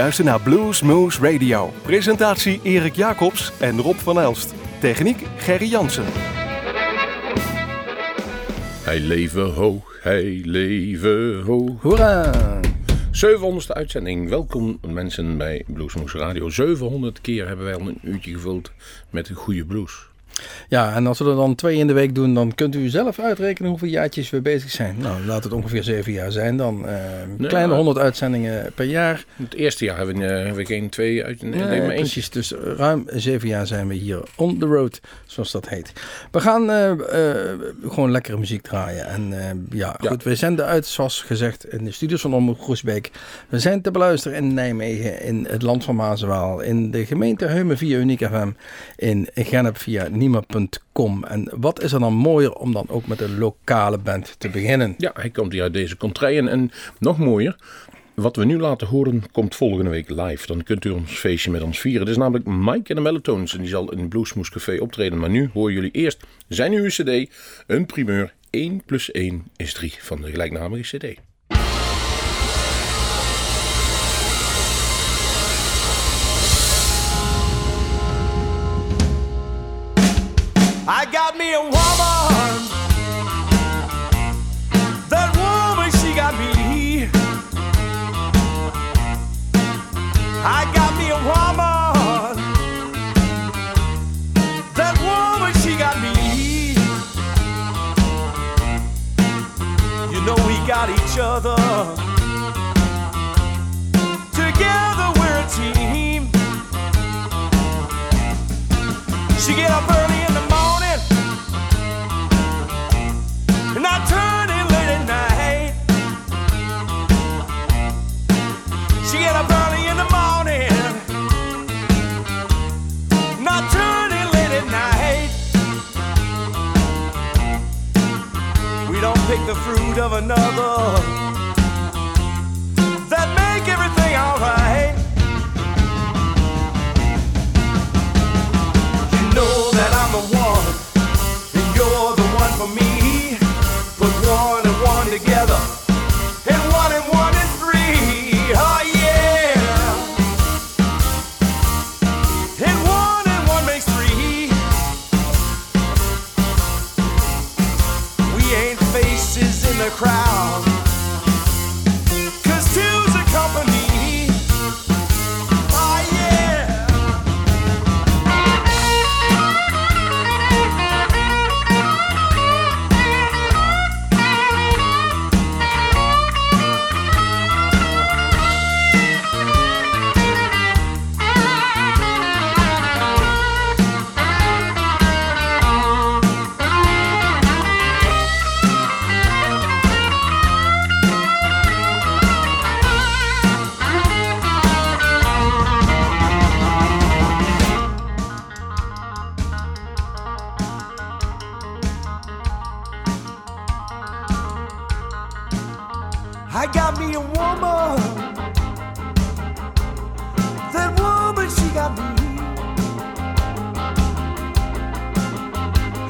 luistert naar Blues Moose Radio. Presentatie Erik Jacobs en Rob van Elst. Techniek Gerry Jansen. Hij leven hoog, hij leven hoog. Hoera! 700ste uitzending. Welkom mensen bij Bluesmoes Radio. 700 keer hebben wij al een uurtje gevuld met een goede blues. Ja, en als we er dan twee in de week doen, dan kunt u zelf uitrekenen hoeveel jaartjes we bezig zijn. Nou, laat het ongeveer zeven jaar zijn dan. Uh, Nee, kleine 100 uitzendingen per jaar. Het eerste jaar hebben we, eh, hebben we geen twee uit. Nee, Nee, nee, maar eentje. precies. Dus ruim zeven jaar zijn we hier on the road, zoals dat heet. We gaan eh, gewoon lekkere muziek draaien. En ja, Ja. goed, we zenden uit, zoals gezegd, in de studios van Omroep Groesbeek. We zijn te beluisteren in Nijmegen, in het land van Maaswaal, in de gemeente Heumen via Uniek FM, in Gennep via En wat is er dan mooier om dan ook met een lokale band te beginnen? Ja, hij komt hier uit deze contraien. En nog mooier, wat we nu laten horen, komt volgende week live. Dan kunt u ons feestje met ons vieren. Het is namelijk Mike en de Melatones. En die zal in Bluesmoes Café optreden. Maar nu horen jullie eerst zijn nieuwe cd. Een primeur. 1 plus 1 is 3 van de gelijknamige cd. A woman. That woman, she got me. I got me a woman. That woman, she got me. You know we got each other. The fruit of another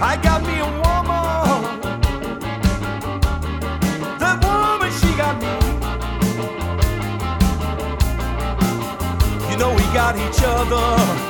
I got me a woman. That woman, she got me. You know we got each other.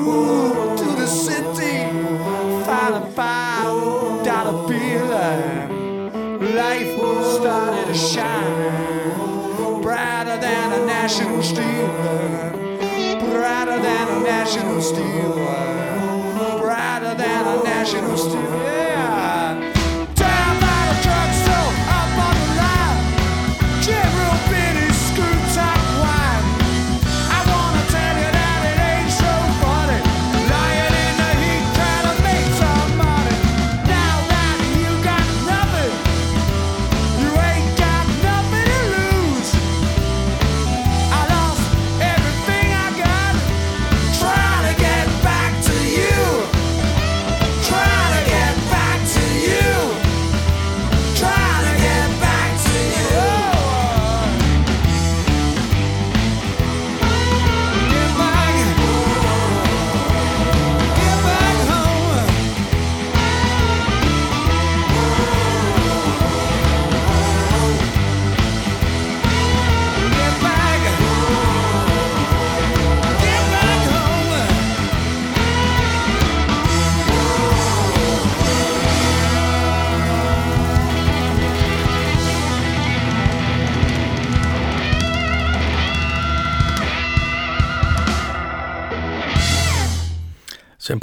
Moved to the city, found a five dollar bill. Life started to shine brighter than a national steel, brighter than a national steel, brighter than a national steel.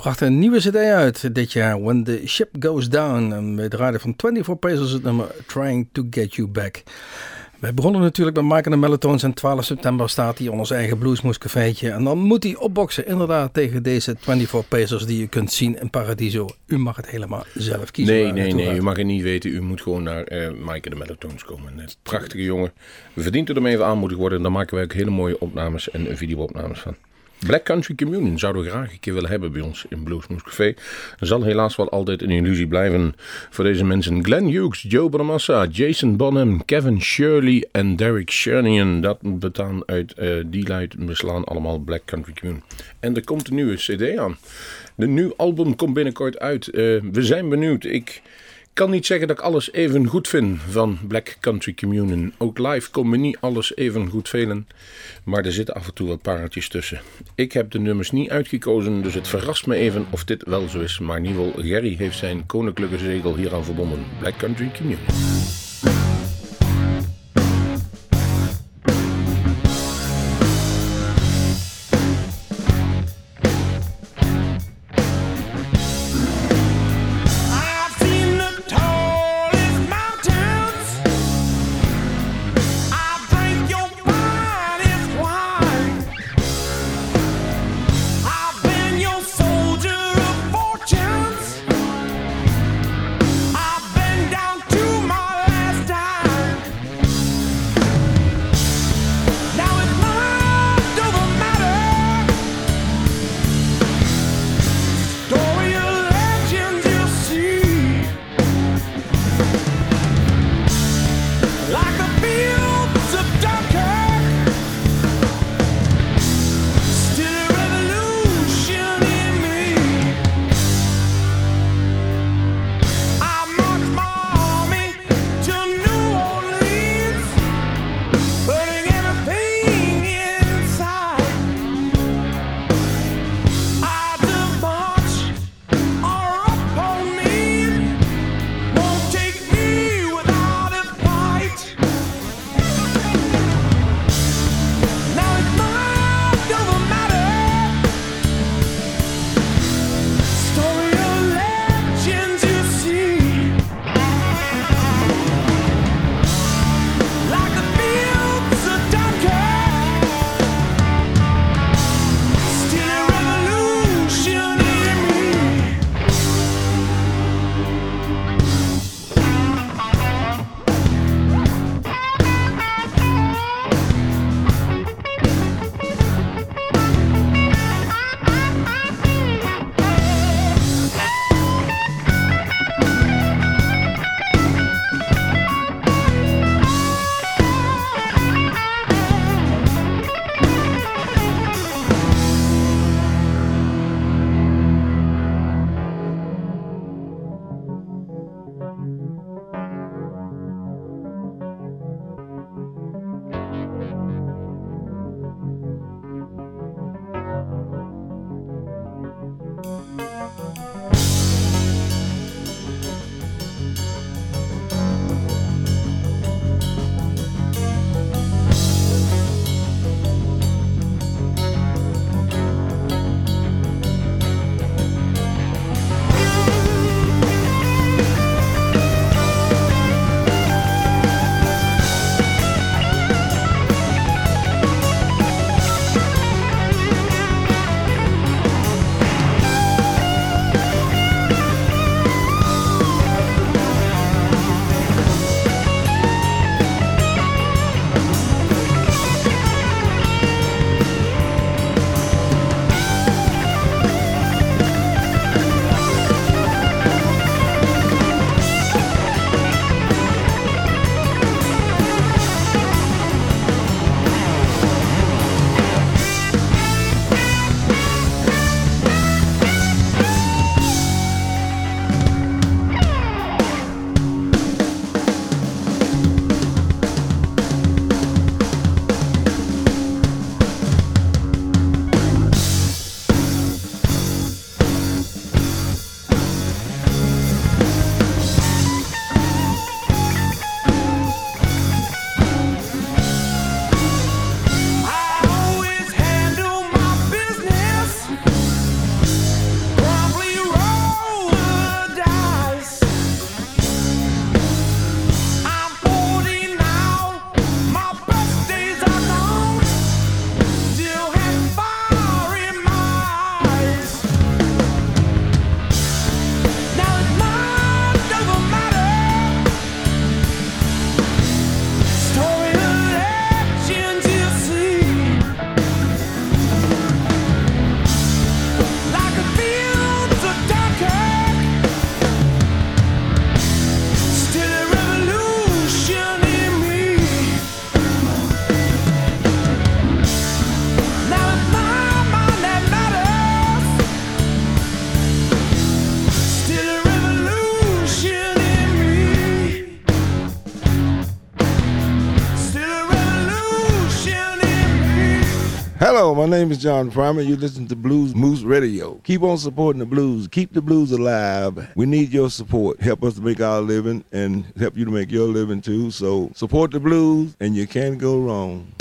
Ze brachten een nieuwe cd uit dit jaar, When the Ship Goes Down. En we draaiden van 24 Pesos het nummer Trying to Get You Back. Wij begonnen natuurlijk met Mike en de Melatones en 12 september staat hij in ons eigen Bluesmoes cafeetje. En dan moet hij opboksen inderdaad tegen deze 24 Pesos die je kunt zien in Paradiso. U mag het helemaal zelf kiezen. Nee, nee, nee. U mag het niet weten. U moet gewoon naar eh Mike en de Melatones komen. Een prachtige jongen. Verdient er om even aanmoedigd worden. Daar maken wij ook hele mooie opnames en video-opnames van. Black Country Communion zouden we graag een keer willen hebben bij ons in Bluesmoes Café. Zal helaas wel altijd een illusie blijven voor deze mensen. Glenn Hughes, Joe Bonamassa, Jason Bonham, Kevin Shirley en Derek Shernian. Dat bestaan uit, eh, die luid beslaan allemaal Black Country Communion. En er komt een nieuwe cd aan. De nieuw album komt binnenkort uit. Eh, we zijn benieuwd. Ik kan niet zeggen dat ik alles even goed vind van Black Country Communion. Ook live kon me niet alles even goed velen. Maar er zitten af en toe wat pareltjes tussen. Ik heb de nummers niet uitgekozen, dus het verrast me even of dit wel zo is. Maar in ieder geval, Gerry heeft zijn koninklijke zegel hieraan verbonden. Black Country Communion. My name is John Primer. You listen to Blues Moose Radio. Keep on supporting the blues. Keep the blues alive. We need your support. Help us to make our living and help you to make your living too. So support the blues and you can't go wrong.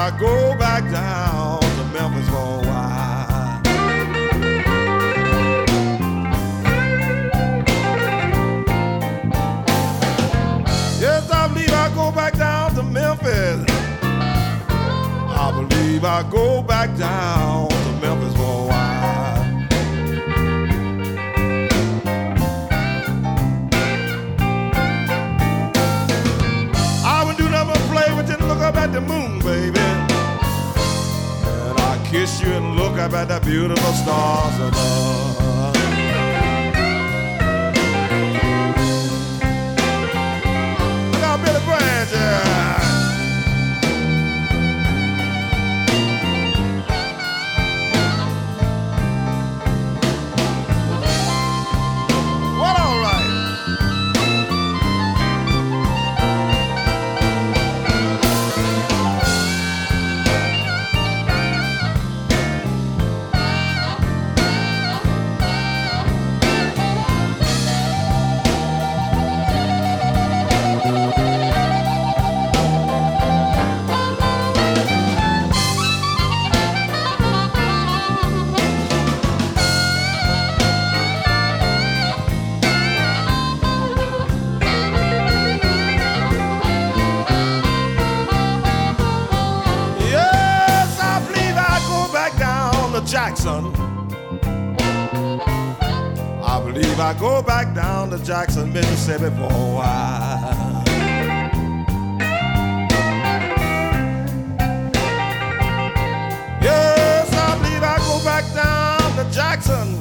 I go back down to Memphis for a while. Yes, I believe I go back down to Memphis. I believe I go back down to Memphis for a while. I would do nothing but play with you and look up at the moon, baby. Kiss you and look up at the beautiful stars above. Jackson, Mississippi for a while. Yes, I believe I go back down to Jackson.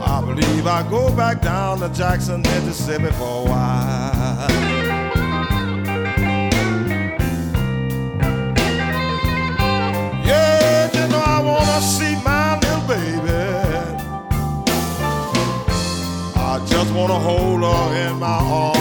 I believe I go back down to Jackson, Mississippi for a while. Wanna hold her in my arms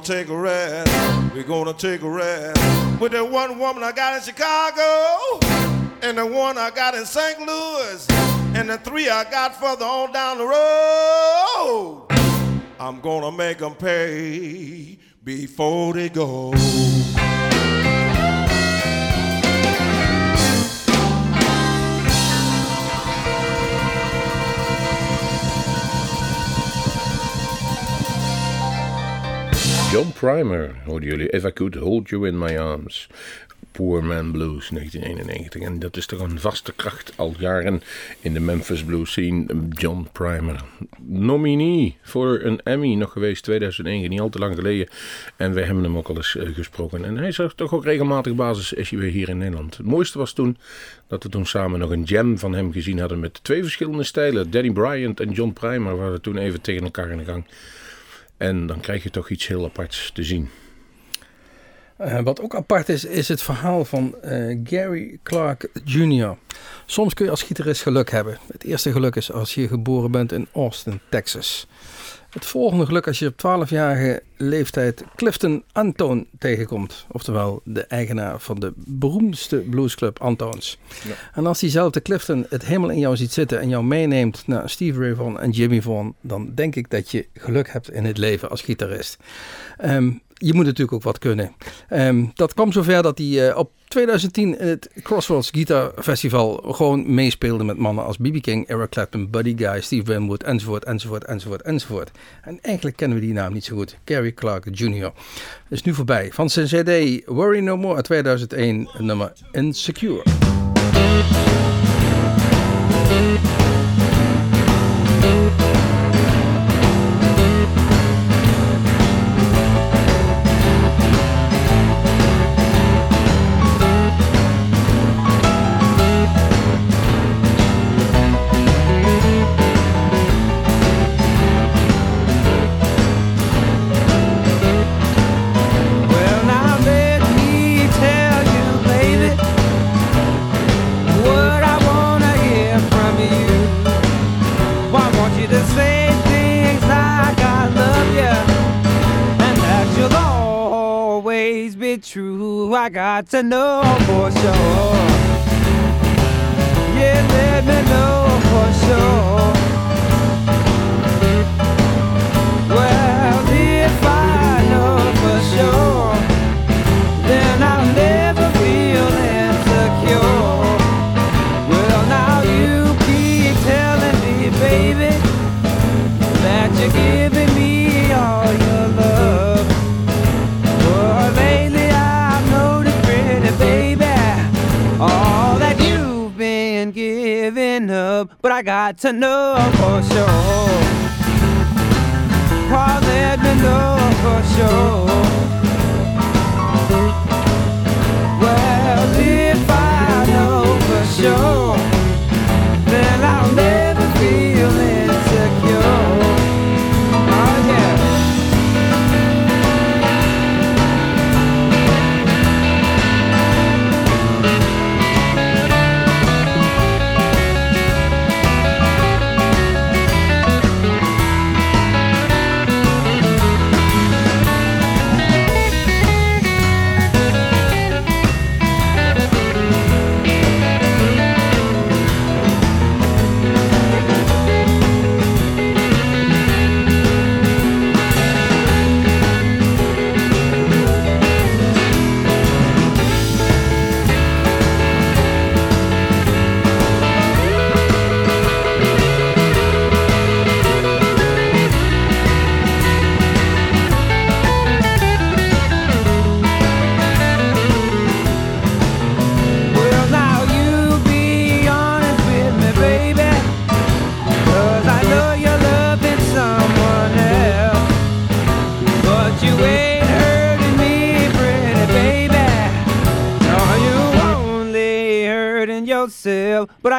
take a rest. We're gonna take a rest. With that one woman I got in Chicago, and the one I got in St. Louis, and the three I got further on down the road. I'm gonna make them pay before they go. John Primer, hoorden jullie. If I Could Hold You In My Arms. Poor Man Blues 1991. En dat is toch een vaste kracht al jaren in de Memphis blues scene. John Primer. Nominee voor een Emmy nog geweest 2009, niet al te lang geleden. En wij hebben hem ook al eens eh, gesproken. En hij er toch ook regelmatig basis is weer hier in Nederland. Het mooiste was toen dat we toen samen nog een jam van hem gezien hadden met twee verschillende stijlen. Danny Bryant en John Primer waren toen even tegen elkaar in de gang. En dan krijg je toch iets heel aparts te zien. Eh, wat ook apart is, is het verhaal van eh, Gary Clark Jr. Soms kun je als gitarist geluk hebben. Het eerste geluk is als je geboren bent in Austin, Texas. Het volgende geluk als je op 12-jarige leeftijd Clifton Anton tegenkomt. Oftewel de eigenaar van de beroemdste bluesclub Antones. En als diezelfde Clifton het helemaal in jou ziet zitten en jou meeneemt naar Steve Ray Vaughan en Jimmy Vaughan, dan denk ik dat je geluk hebt in het leven als gitarist. Ehm, je moet natuurlijk ook wat kunnen. Ehm, dat kwam zover dat hij eh, op 2010 in het Crossroads Guitar Festival gewoon meespeelde met mannen als B.B. King, Eric Clapton, Buddy Guy, Steve Winwood, enzovoort, enzovoort, enzovoort, enzovoort. En eigenlijk kennen we die naam niet zo goed. Gary Clark Jr. is nu voorbij. Van zijn CD Worry No More uit 2001, nummer Insecure. Got to know for sure. Yeah, let me know for sure. I got to know for sure. Oh, let me know for sure.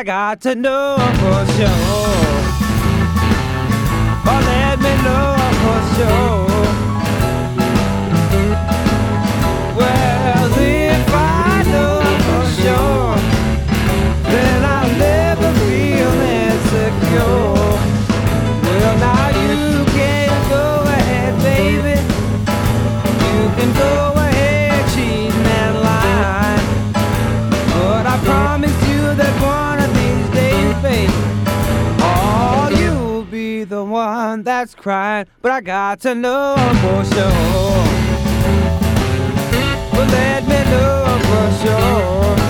I got to know for sure. Oh, let me know for sure. cried, but I got to know for sure. Well, let me know for sure.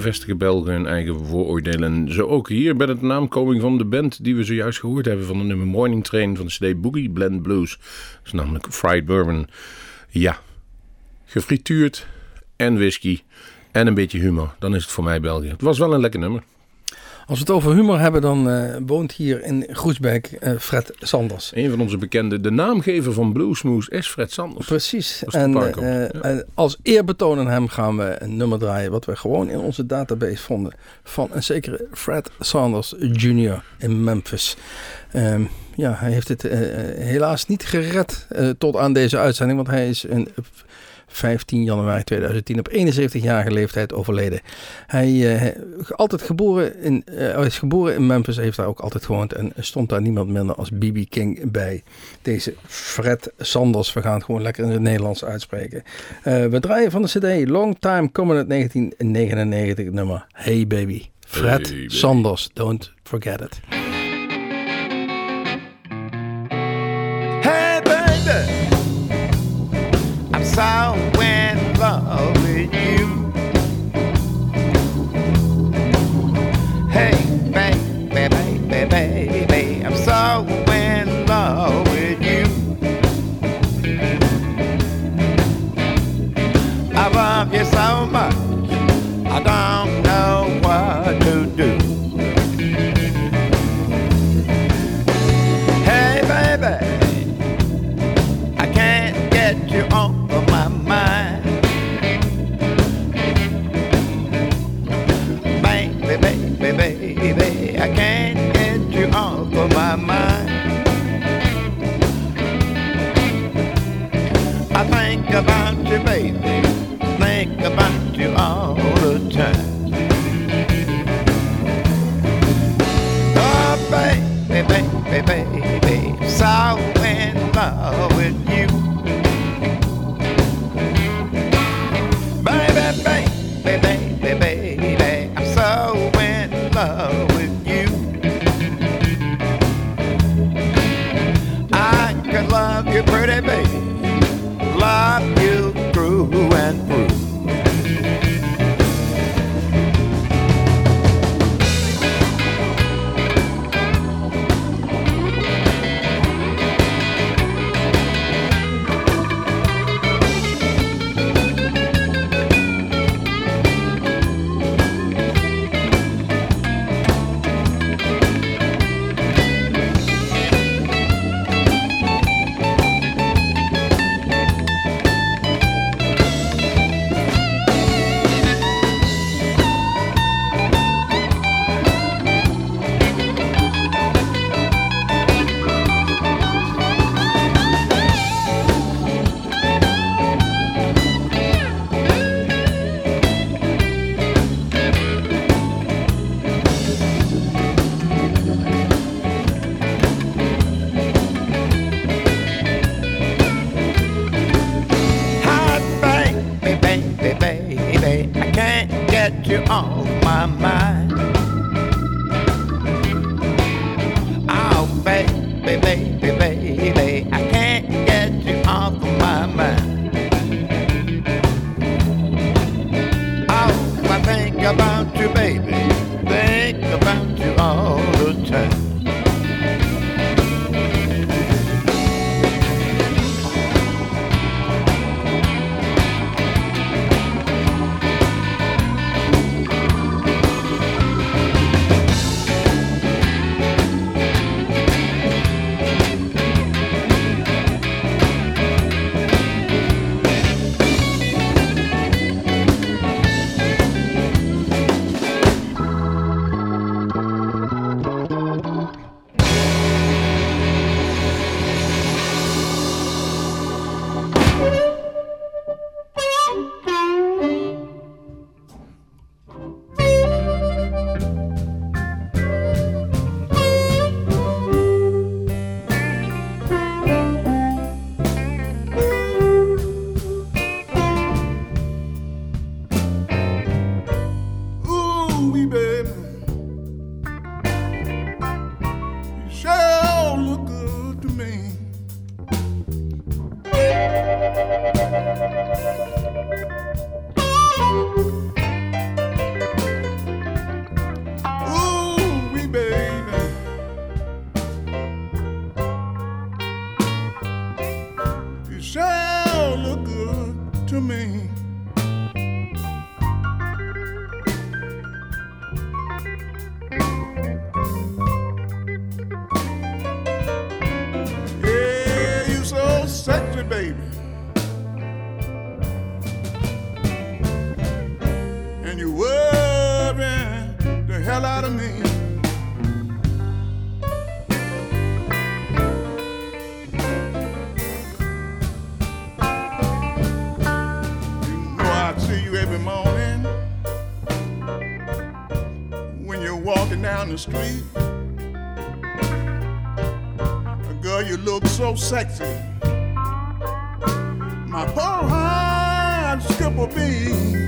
Bevestigen Belgen hun eigen vooroordelen. En zo ook hier bij de naamkoming van de band die we zojuist gehoord hebben van de nummer Morning Train van de CD Boogie Blend Blues. Dat is namelijk fried bourbon. Ja, gefrituurd en whisky en een beetje humor. Dan is het voor mij België. Het was wel een lekker nummer. Als we het over humor hebben, dan eh, woont hier in Groesbeek eh, Fred Sanders. Een van onze bekende, de naamgever van Bluesmoes is Fred Sanders. Precies. En eh, ja. als eerbetoon aan hem gaan we een nummer draaien wat we gewoon in onze database vonden van een zekere Fred Sanders Jr. in Memphis. Ehm, ja, hij heeft het helaas niet gered tot aan deze uitzending, want hij is in 15 januari 2010 op 71-jarige leeftijd overleden. Hij eh, altijd geboren in, eh, hij is geboren in Memphis, heeft daar ook altijd gewoond en stond daar niemand minder als B.B. King bij. Deze Fred Sanders, we gaan het gewoon lekker in het Nederlands uitspreken. Eh, we draaien van de CD Long Time Coming uit 1999, het nummer Hey Baby. Fred Hey Baby. Sanders, don't forget it. Love with you. Hey, get the street. Girl, you look so sexy. My poor heart skip a beat.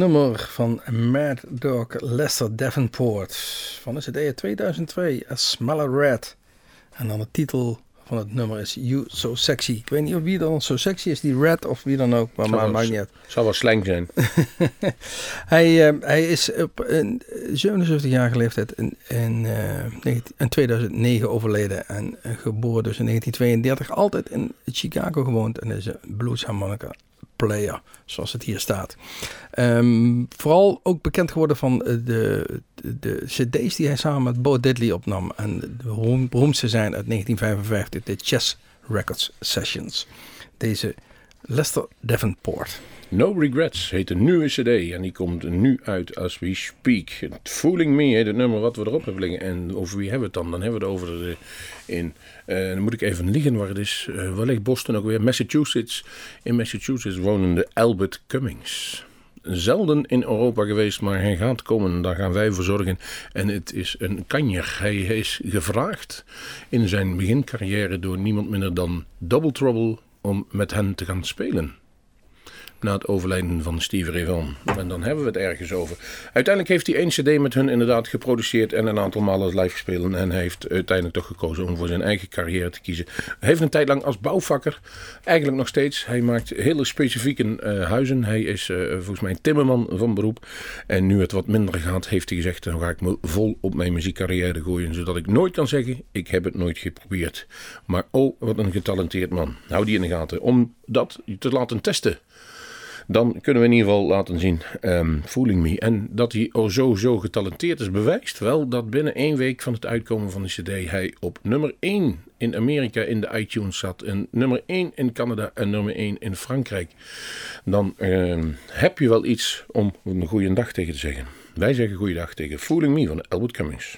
Nummer van Mad Dog Lester Davenport van de CD 2002, A Smell of Red. En dan de titel van het nummer is You So Sexy. Ik weet niet of wie dan zo sexy is, die Red of wie dan ook, maar Zou maar maakt niet uit. Zou wel slang zijn. hij, eh, hij is op een 77 jarige leeftijd in, in, eh, 19 in 2009 overleden en geboren dus in 1932. Altijd in Chicago gewoond en is een blues harmonica player, zoals het hier staat. Ehm, vooral ook bekend geworden van eh, de, de, cd's die hij samen met Bo Diddley opnam. En de beroem- beroemdste zijn uit 1955, de Chess Records Sessions. Deze Lester Davenport. No Regrets heet een nieuwe cd en die komt nu uit as we speak. Fooling Me heet het nummer wat we erop hebben liggen. En over wie hebben we het dan? Dan hebben we het over de, in, eh, dan moet ik even liggen waar het is. Eh waar ligt Boston ook weer? Massachusetts. In Massachusetts wonen de Albert Cummings. zelden in Europa geweest, maar hij gaat komen. Daar gaan wij voor zorgen. En het is een kanjer. Hij is gevraagd in zijn begincarrière door niemand minder dan Double Trouble om met hen te gaan spelen. Na het overlijden van Steve Ray. En dan hebben we het ergens over. Uiteindelijk heeft hij één CD met hun inderdaad geproduceerd en een aantal malen live gespeeld. En hij heeft uiteindelijk toch gekozen om voor zijn eigen carrière te kiezen. Hij heeft een tijd lang als bouwvakker, eigenlijk nog steeds. Hij maakt hele specifieke eh, huizen. Hij is eh, volgens mij timmerman van beroep. En nu het wat minder gaat, heeft hij gezegd: dan ga ik me vol op mijn muziekcarrière gooien. Zodat ik nooit kan zeggen: ik heb het nooit geprobeerd. Maar oh, wat een getalenteerd man. Hou die in de gaten. Om dat te laten testen dan kunnen we in ieder geval laten zien, Fooling Me. En dat hij oh zo, zo getalenteerd is, bewijst wel dat binnen één week van het uitkomen van de CD hij op nummer 1 in Amerika in de iTunes zat. En nummer 1 in Canada en nummer 1 in Frankrijk. Dan ehm, heb je wel iets om een goede dag tegen te zeggen. Wij zeggen goeiedag tegen Fooling Me van Albert Cummings.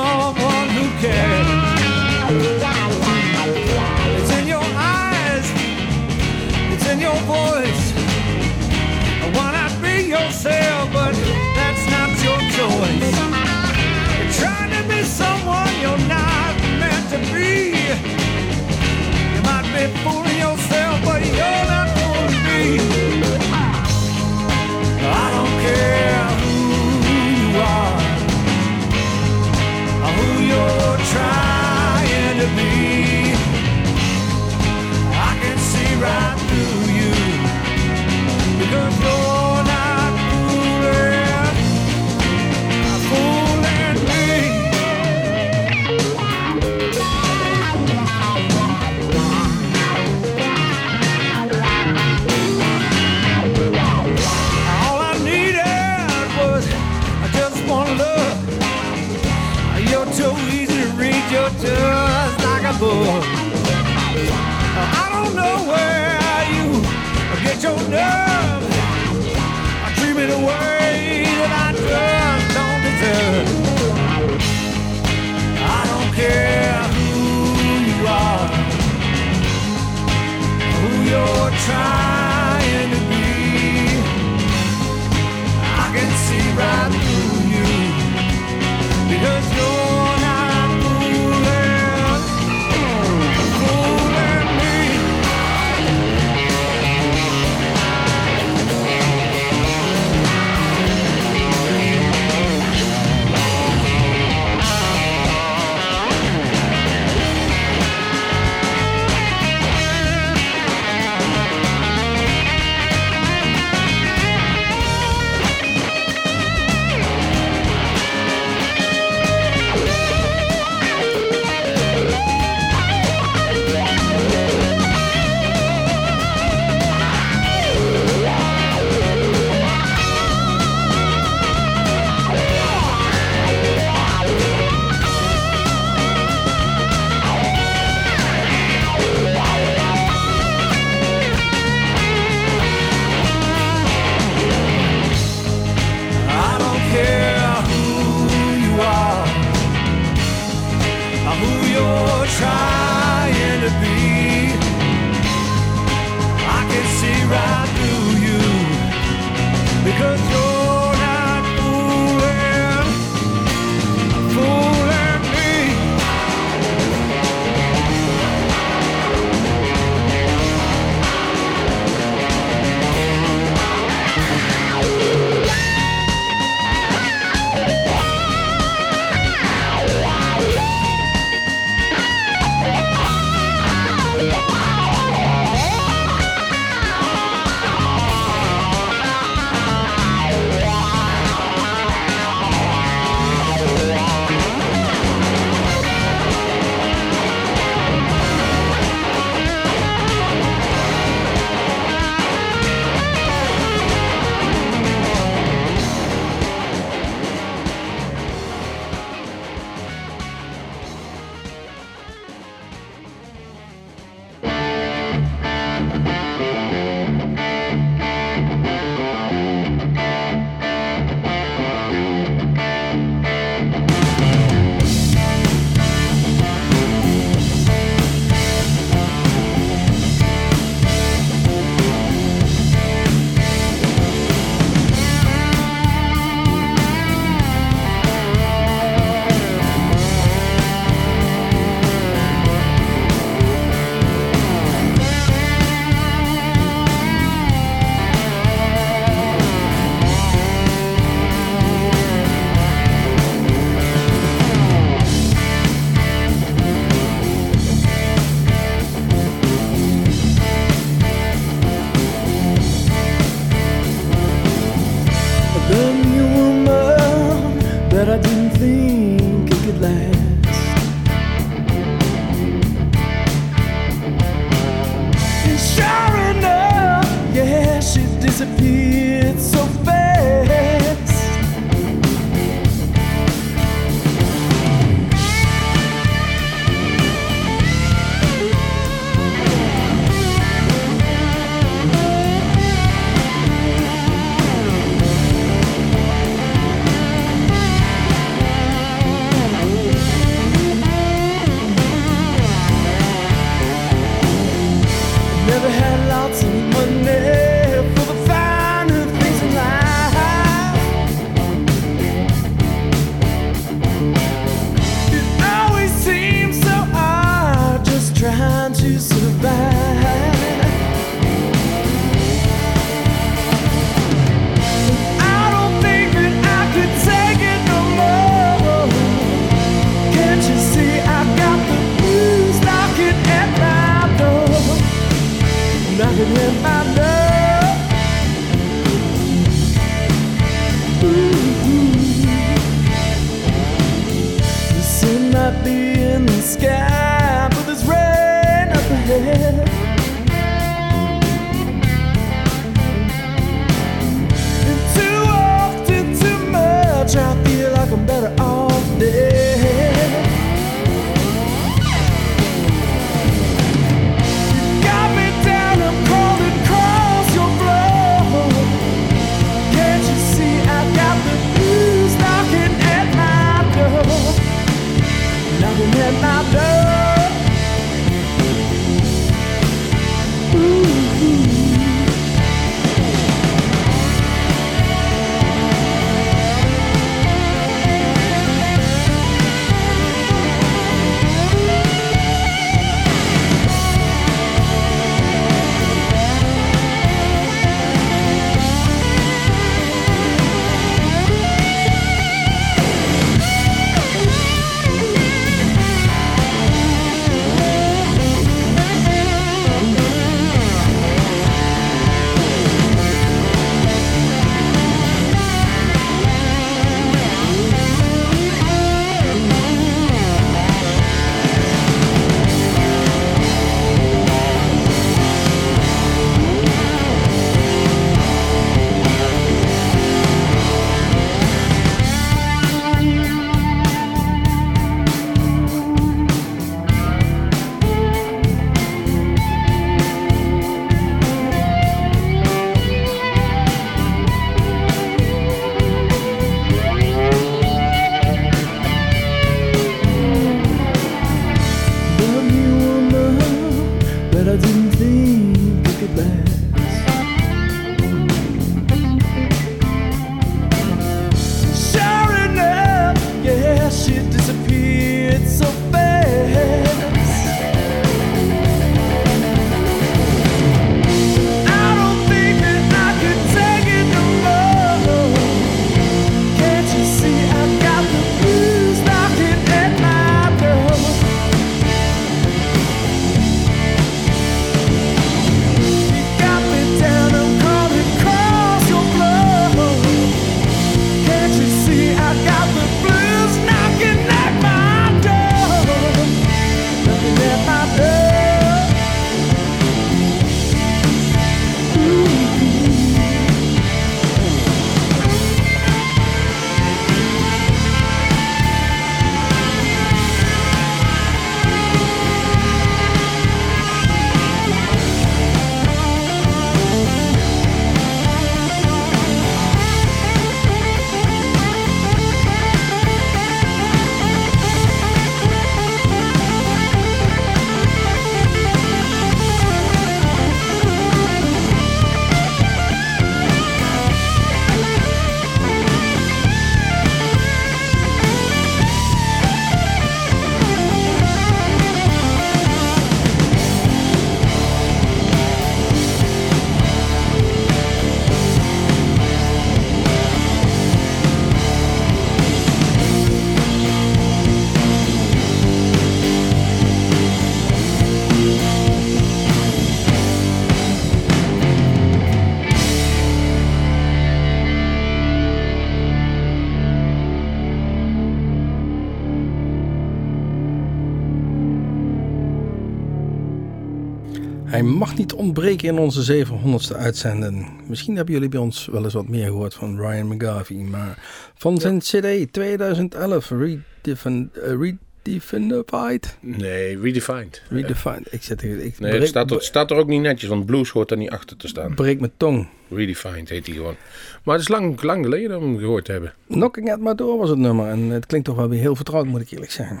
In onze 700ste uitzending. Misschien hebben jullie bij ons wel eens wat meer gehoord van Ryan McGarvey. Maar van zijn CD 2011, Redefin, uh, Redefinified? Nee, redefined. Redefined. Ik zet er, ik Nee, het staat, er, staat er ook niet netjes, want blues hoort er niet achter te staan. breek mijn tong. Redefined heet hij gewoon. Maar het is lang, lang geleden om hem gehoord te hebben. Knocking at my door was het nummer. En het klinkt toch wel weer heel vertrouwd, moet ik eerlijk zeggen.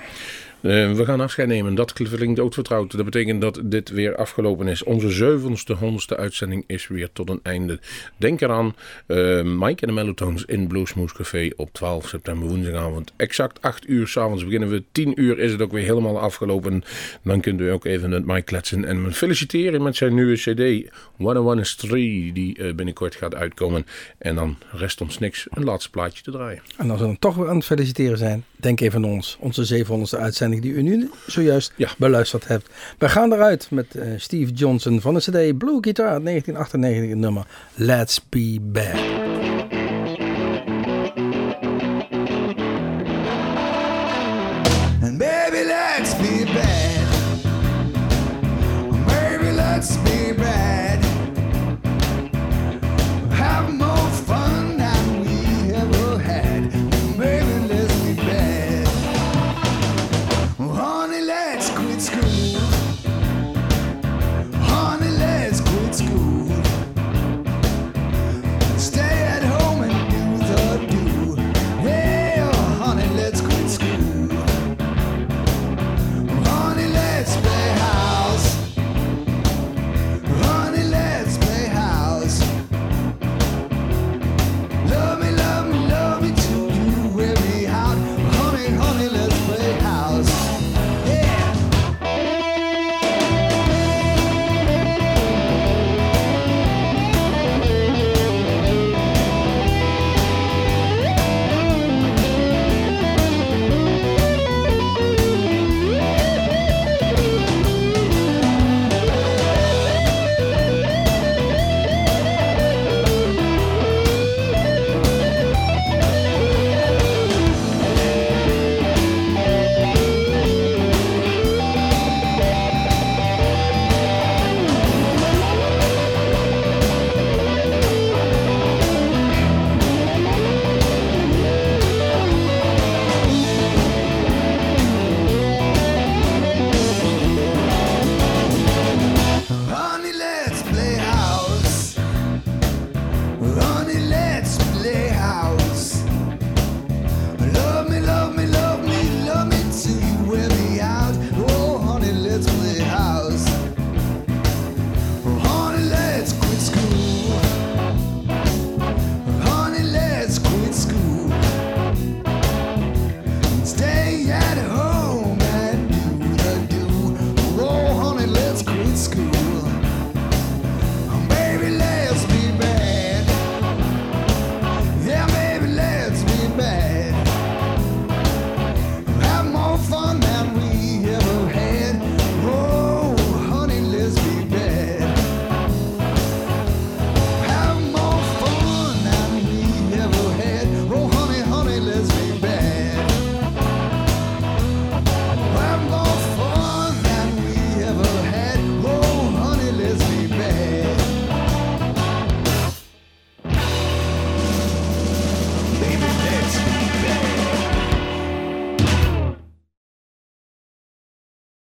Eh, we gaan afscheid nemen. Dat klinkt ook vertrouwd. Dat betekent dat dit weer afgelopen is. Onze zevenste, honderdste uitzending is weer tot een einde. Denk eraan, eh, Mike en de Mellotones in Bluesmoose Café op 12 september woensdagavond. Exact 8 uur s'avonds beginnen we. 10 uur is het ook weer helemaal afgelopen. Dan kunt u ook even met Mike kletsen en me feliciteren met zijn nieuwe cd. One on One is 3, die eh, binnenkort gaat uitkomen. En dan rest ons niks een laatste plaatje te draaien. En als we dan toch weer aan het feliciteren zijn, denk even aan ons. Onze 700ste uitzending die u nu zojuist Ja. beluisterd hebt. We gaan eruit met eh, Steve Johnson van de CD Blue Guitar uit 1998, het nummer Let's Be Bad.